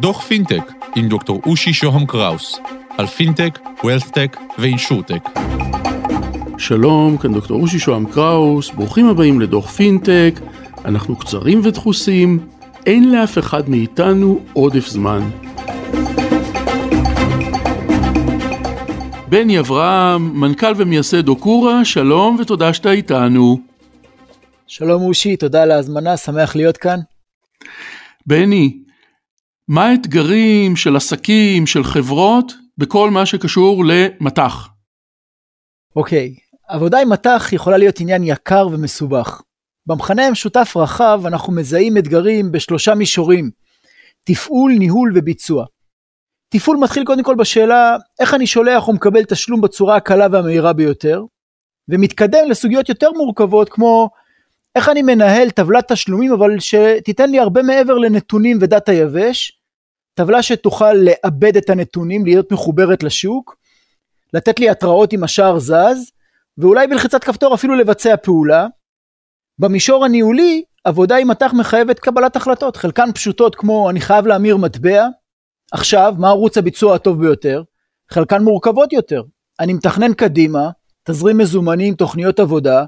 דוח פינטק עם דוקטור אושי שוהם קראוס על פינטק, WealthTech ו InsurTech. שלום, כאן דוקטור אושי שוהם קראוס, ברוכים הבאים לדוח פינטק, אנחנו קצרים ודחוסים, אין לאף אחד מאיתנו עודף זמן. בני אברהם, מנכ"ל ומייסד Okoora, שלום ותודה שאתה איתנו. שלום אושי, תודה על ההזמנה, שמח להיות כאן. בני, מה האתגרים של עסקים, של חברות, בכל מה שקשור למטח? אוקיי, עבודה עם מטח יכולה להיות עניין יקר ומסובך. במכנה המשותף רחב אנחנו מזהים אתגרים בשלושה מישורים, תפעול, ניהול וביצוע. תפעול מתחיל קודם כל בשאלה איך אני שולח או מקבל תשלום בצורה הקלה והמהירה ביותר, ומתקדם לסוגיות יותר מורכבות כמו איך אני מנהל טבלת תשלומים אבל שתיתן לי הרבה מעבר לנתונים ודאטה יבש, טבלה שתוכל לעבד את הנתונים, להיות מחוברת לשוק, לתת לי התראות אם השער זז, ואולי בלחיצת כפתור אפילו לבצע פעולה. במישור הניהולי, עבודה עם מטח מחייבת קבלת החלטות, חלקן פשוטות כמו אני חייב להמיר מטבע, עכשיו, מה ערוץ הביצוע הטוב ביותר? חלקן מורכבות יותר. אני מתכנן קדימה, תזרים מזומנים, תוכניות עבודה,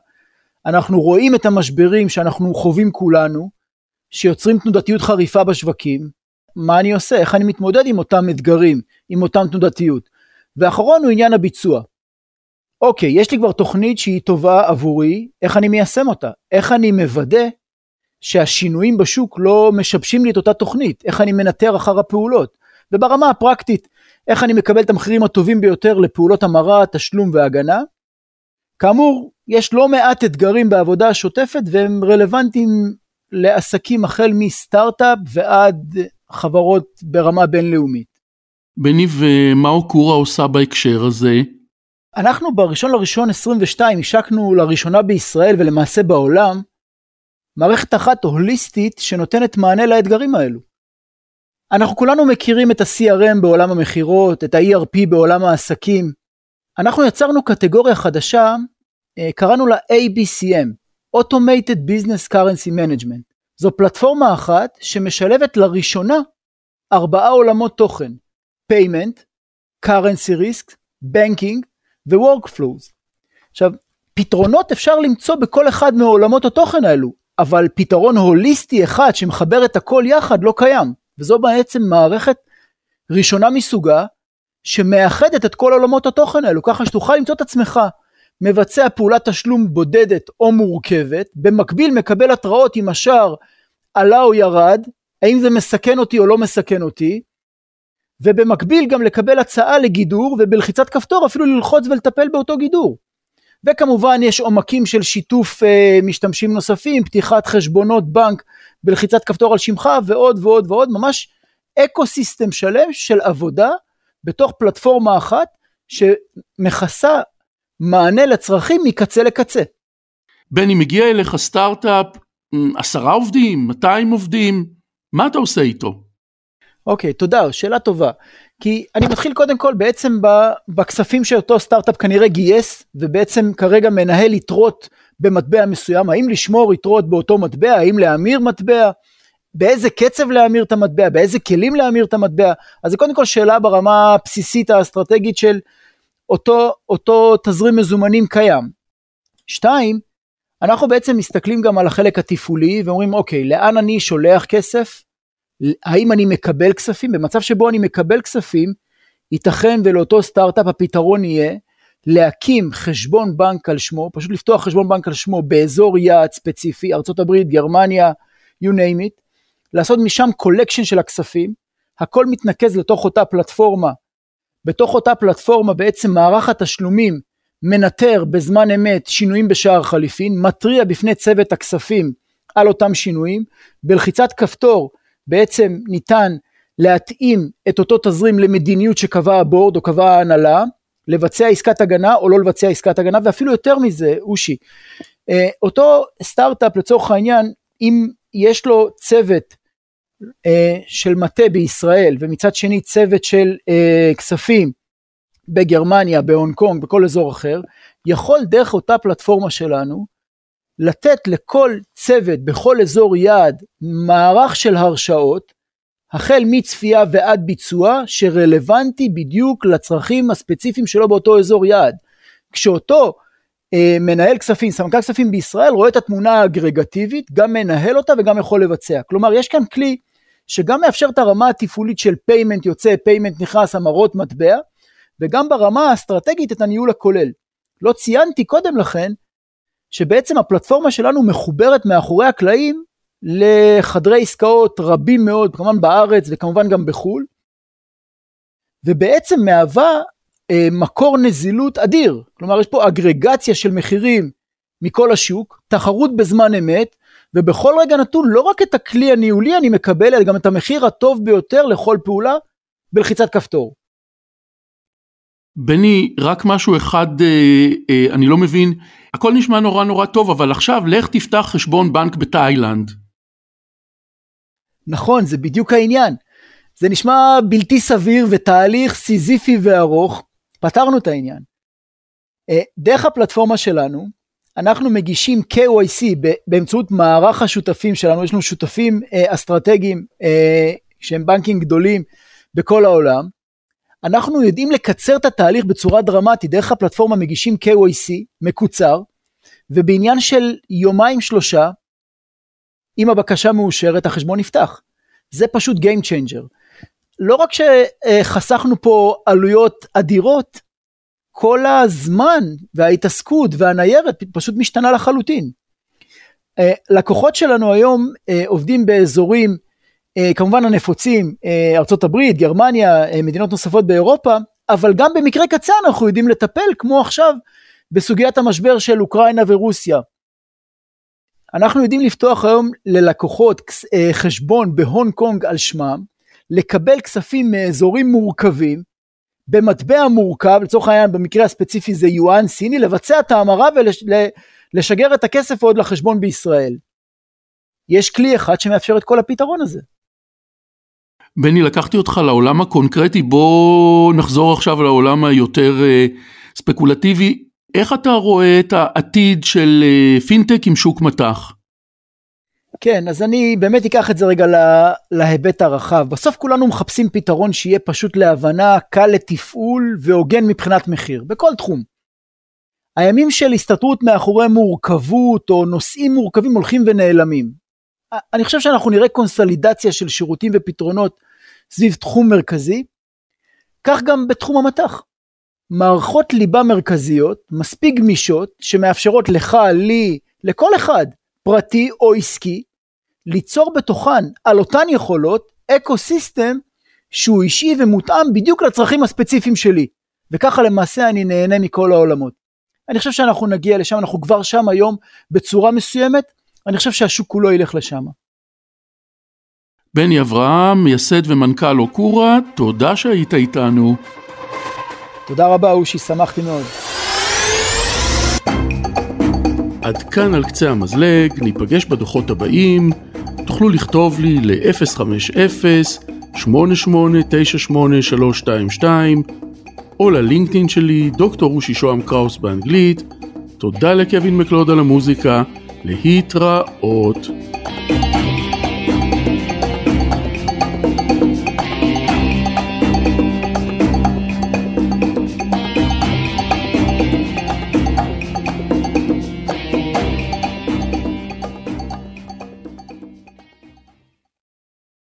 אנחנו רואים את המשברים שאנחנו חווים כולנו, שיוצרים תנודתיות חריפה בשווקים, מה אני עושה? איך אני מתמודד עם אותם אתגרים, עם אותם תנודתיות? ואחרון הוא עניין הביצוע. אוקיי, יש לי כבר תוכנית שהיא טובה עבורי, איך אני מיישם אותה? איך אני מוודא שהשינויים בשוק לא משבשים לי את אותה תוכנית? איך אני מנטר אחר הפעולות? וברמה הפרקטית, איך אני מקבל את המחירים הטובים ביותר לפעולות המרה, תשלום והגנה? כאמור, יש לא מעט אתגרים בעבודה השוטפת והם רלוונטיים לעסקים החל מסטארט-אפ ועד חברות ברמה בינלאומית. בני, ומה אוקורה עושה בהקשר הזה? אנחנו בראשון לראשון 22 השקנו לראשונה בישראל ולמעשה בעולם מערכת אחת הוליסטית שנותנת מענה לאתגרים האלו. אנחנו כולנו מכירים את ה-CRM בעולם המכירות, את ה-ERP בעולם העסקים. אנחנו יצרנו קטגוריה חדשה, אה, קראנו לה ABCM, Automated Business Currency Management. זו פלטפורמה אחת שמשלבת לראשונה ארבעה עולמות תוכן, payment, currency risk, banking ו-workflows. עכשיו, פתרונות אפשר למצוא בכל אחד מעולמות התוכן האלו, אבל פתרון הוליסטי אחד שמחבר את הכל יחד לא קיים, וזו בעצם מערכת ראשונה מסוגה שמאחדת את כל עולמות התוכן האלו, ככה שתוכל למצוא את עצמך מבצע פעולת תשלום בודדת או מורכבת, במקביל מקבל התראות אם השער עלה או ירד, האם זה מסכן אותי או לא מסכן אותי, ובמקביל גם לקבל הצעה לגידור ובלחיצת כפתור אפילו ללחוץ ולטפל באותו גידור. וכמובן יש עומקים של שיתוף אה, משתמשים נוספים, פתיחת חשבונות בנק בלחיצת כפתור על שמך ועוד ועוד ועוד, ממש אקו סיסטם שלם של עבודה בתוך פלטפורמה אחת שמכסה מענה לצרכים מקצה לקצה. בני, מגיע אליך סטארט-אפ, עשרה עובדים, 200 עובדים, מה אתה עושה איתו? אוקיי, okay, תודה, שאלה טובה. כי אני מתחיל קודם כל בעצם בכספים שאותו סטארט-אפ כנראה גייס, ובעצם כרגע מנהל יתרות במטבע מסוים, האם לשמור יתרות באותו מטבע, האם להמיר מטבע, באיזה קצב להמיר את המטבע, באיזה כלים להמיר את המטבע, אז זה קודם כל שאלה ברמה הבסיסית האסטרטגית של אותו, אותו תזרים מזומנים קיים. שתיים, אנחנו בעצם מסתכלים גם על החלק התפעולי ואומרים אוקיי, לאן אני שולח כסף? האם אני מקבל כספים? במצב שבו אני מקבל כספים, ייתכן ולאותו סטארט-אפ הפתרון יהיה להקים חשבון בנק על שמו, פשוט לפתוח חשבון בנק על שמו באזור יעד ספציפי, ארה"ב, גרמניה, you name it, לעשות משם collection של הכספים, הכל מתנקז לתוך אותה פלטפורמה. בתוך אותה פלטפורמה בעצם מערך התשלומים מנטר בזמן אמת שינויים בשער חליפין, מתריע בפני צוות הכספים על אותם שינויים, בלחיצת כפתור בעצם ניתן להתאים את אותו תזרים למדיניות שקבע הבורד או קבע ההנהלה, לבצע עסקת הגנה או לא לבצע עסקת הגנה, ואפילו יותר מזה, אושי, אה, אותו סטארט-אפ לצורך העניין, אם יש לו צוות של מטה בישראל ומצד שני צוות של אה, כספים בגרמניה, בהונג קונג, בכל אזור אחר, יכול דרך אותה פלטפורמה שלנו לתת לכל צוות בכל אזור יעד מערך של הרשאות, החל מצפייה ועד ביצוע, שרלוונטי בדיוק לצרכים הספציפיים שלו באותו אזור יעד. כשאותו אה, מנהל כספים, סמנכ"ל כספים בישראל, רואה את התמונה האגרגטיבית, גם מנהל אותה וגם יכול לבצע. כלומר, יש כאן כלי שגם מאפשר את הרמה התפעולית של payment יוצא, payment נכנס, המרות מטבע, וגם ברמה האסטרטגית את הניהול הכולל. לא ציינתי קודם לכן, שבעצם הפלטפורמה שלנו מחוברת מאחורי הקלעים לחדרי עסקאות רבים מאוד, כמובן בארץ וכמובן גם בחו"ל, ובעצם מהווה אה, מקור נזילות אדיר. כלומר, יש פה אגרגציה של מחירים מכל השוק, תחרות בזמן אמת, ובכל רגע נתון לא רק את הכלי הניהולי אני מקבל, אלא גם את המחיר הטוב ביותר לכל פעולה בלחיצת כפתור. בני, רק משהו אחד אה, אה, אני לא מבין, הכל נשמע נורא נורא טוב, אבל עכשיו לך תפתח חשבון בנק בתאילנד. נכון, זה בדיוק העניין. זה נשמע בלתי סביר ותהליך סיזיפי וארוך, פתרנו את העניין. אה, דרך הפלטפורמה שלנו, אנחנו מגישים KYC באמצעות מערך השותפים שלנו, יש לנו שותפים אה, אסטרטגיים אה, שהם בנקים גדולים בכל העולם. אנחנו יודעים לקצר את התהליך בצורה דרמטית, דרך הפלטפורמה מגישים KYC מקוצר, ובעניין של יומיים שלושה, אם הבקשה מאושרת, החשבון נפתח. זה פשוט Game Changer. לא רק שחסכנו פה עלויות אדירות, כל הזמן וההתעסקות והניירת פשוט משתנה לחלוטין. אה, לקוחות שלנו היום אה, עובדים באזורים אה, כמובן הנפוצים, הברית, גרמניה, מדינות נוספות באירופה, אבל גם במקרה קצה אנחנו יודעים לטפל, כמו עכשיו בסוגיית המשבר של אוקראינה ורוסיה. אנחנו יודעים לפתוח היום ללקוחות חשבון בהונג קונג על שמם, לקבל כספים מאזורים מורכבים, במטבע מורכב, לצורך העניין במקרה הספציפי זה יואן סיני, לבצע את ההמרה ולשגר ולש, את הכסף עוד לחשבון בישראל. יש כלי אחד שמאפשר את כל הפתרון הזה. בני, לקחתי אותך לעולם הקונקרטי, בוא נחזור עכשיו לעולם היותר uh, ספקולטיבי. איך אתה רואה את העתיד של uh, פינטק עם שוק מטח? כן, אז אני באמת אקח את זה רגע לה, להיבט הרחב. בסוף כולנו מחפשים פתרון שיהיה פשוט להבנה, קל לתפעול והוגן מבחינת מחיר, בכל תחום. הימים של הסתתרות מאחורי מורכבות או נושאים מורכבים הולכים ונעלמים. אני חושב שאנחנו נראה קונסולידציה של שירותים ופתרונות סביב תחום מרכזי, כך גם בתחום המטח. מערכות ליבה מרכזיות, מספיק גמישות, שמאפשרות לך, לי, לכל אחד, פרטי או עסקי, ליצור בתוכן על אותן יכולות אקו סיסטם שהוא אישי ומותאם בדיוק לצרכים הספציפיים שלי. וככה למעשה אני נהנה מכל העולמות. אני חושב שאנחנו נגיע לשם, אנחנו כבר שם היום בצורה מסוימת, אני חושב שהשוק כולו ילך לשם. בני אברהם, מייסד ומנכ"ל אוקורה, תודה שהיית איתנו. תודה רבה אושי, שמחתי מאוד. עד כאן על קצה המזלג, ניפגש בדוחות הבאים, תוכלו לכתוב לי ל-050-8898-322 או ללינקדאין שלי, דוקטור רושי שוהם קראוס באנגלית. תודה לקווין מקלוד על המוזיקה, להתראות.